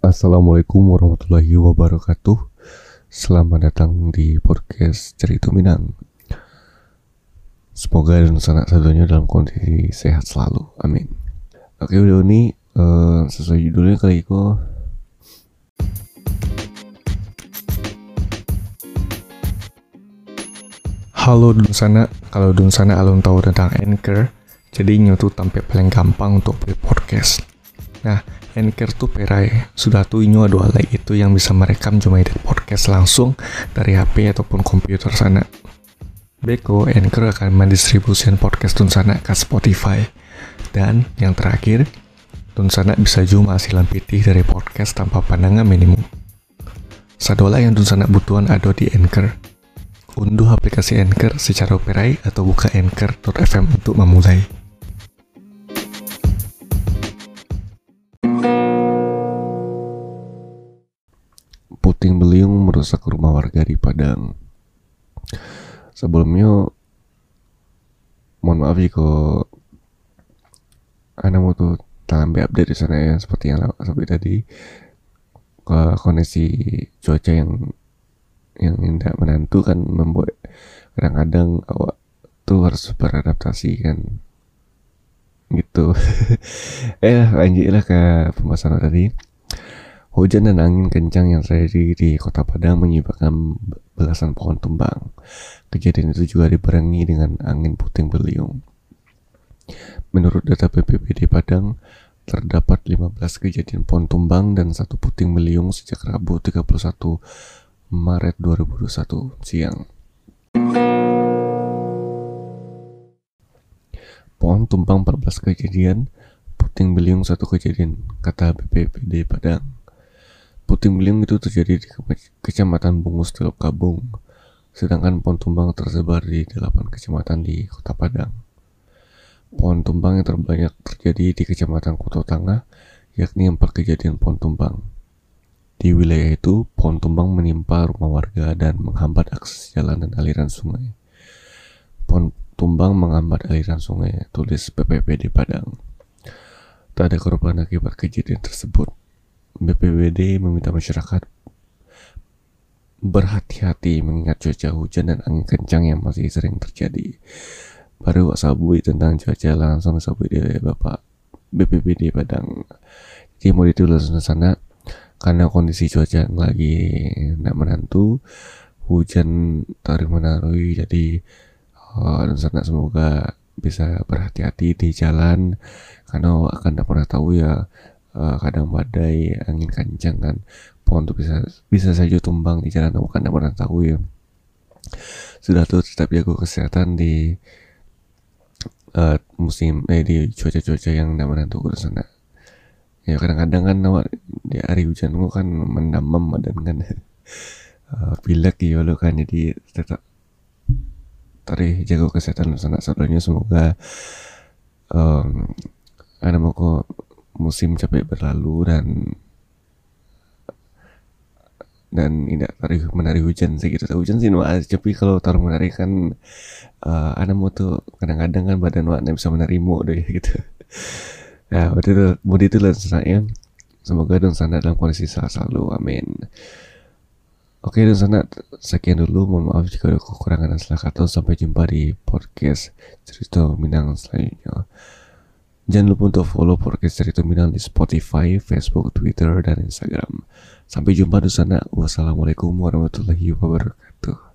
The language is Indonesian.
Assalamualaikum warahmatullahi wabarakatuh. Selamat datang di podcast Cerita Minang. Semoga dan sanak satunya dalam kondisi sehat selalu. Amin. Oke udah ini uh, Sesuai judulnya kali itu. Halo dun sana Kalau dun sana alun tahu tentang Anchor Jadi tuh tampil paling gampang untuk buat podcast. Nah, Anchor tuh perai. Sudah tuh ini ada alat itu yang bisa merekam cuma edit podcast langsung dari HP ataupun komputer sana. Beko, Anchor akan mendistribusikan podcast Tunsana ke Spotify. Dan yang terakhir, Tunsana bisa cuma hasilan pitih dari podcast tanpa pandangan minimum. Sadola yang Tunsana butuhan ada di Anchor. Unduh aplikasi Anchor secara operai atau buka anchor.fm untuk memulai. Puting beliung merusak rumah warga di Padang. Sebelumnya, mohon maaf jika Anda mau tuh tambah update di sana ya, seperti yang seperti tadi. Ke kondisi cuaca yang yang tidak menentu kan membuat kadang-kadang awak tuh harus beradaptasi kan. Gitu. Eh lanjutlah ke pembahasan tadi Hujan dan angin kencang yang terjadi di kota Padang menyebabkan belasan pohon tumbang. Kejadian itu juga dibarengi dengan angin puting beliung. Menurut data BPBD Padang, terdapat 15 kejadian pohon tumbang dan satu puting beliung sejak Rabu 31 Maret 2021 siang. Pohon tumbang 14 kejadian, puting beliung satu kejadian, kata BPBD Padang. Puting beliung itu terjadi di kecamatan Bungus Teluk Kabung, sedangkan pohon tumbang tersebar di delapan kecamatan di Kota Padang. Pohon tumbang yang terbanyak terjadi di kecamatan Kuto Tengah, yakni empat kejadian pohon tumbang. Di wilayah itu, pohon tumbang menimpa rumah warga dan menghambat akses jalan dan aliran sungai. Pohon tumbang menghambat aliran sungai, tulis BPPD Padang. Tak ada korban akibat kejadian tersebut. BPBD meminta masyarakat berhati-hati mengingat cuaca hujan dan angin kencang yang masih sering terjadi. Baru sabui tentang cuaca langsung sabui dari Bapak BPBD Padang. Jadi mau ditulis sana karena kondisi cuaca yang lagi tidak menentu, hujan tarik menarui jadi uh, dan sana semoga bisa berhati-hati di jalan karena akan tidak pernah tahu ya uh, kadang badai angin kencang kan. Pohon tuh bisa bisa saja tumbang di jalan kan tidak pernah tahu ya. Sudah tuh tetap jaga kesehatan di uh, musim eh di cuaca-cuaca yang tidak menentu ke sana. Ya kadang-kadang kan di hari hujan gua kan mendamam badan kan. Uh, pilek ya lo kan. Jadi tetap tadi jaga kesehatan sana. Saudaranya semoga um, ada mau kok musim capek berlalu dan dan tidak tarik menari hujan sih gitu hujan sih nuas tapi kalau taruh menari kan uh, anak kadang-kadang kan badan warna bisa menarimu deh gitu. Ya berarti itu budi itu lah ya semoga dan sana dalam kondisi sehat selalu amin. Oke dan sana sekian dulu. Mohon maaf jika ada kekurangan dan salah kata. Sampai jumpa di podcast cerita Minang selanjutnya Jangan lupa untuk follow podcast Cerita Minang di Spotify, Facebook, Twitter, dan Instagram. Sampai jumpa di sana. Wassalamualaikum warahmatullahi wabarakatuh.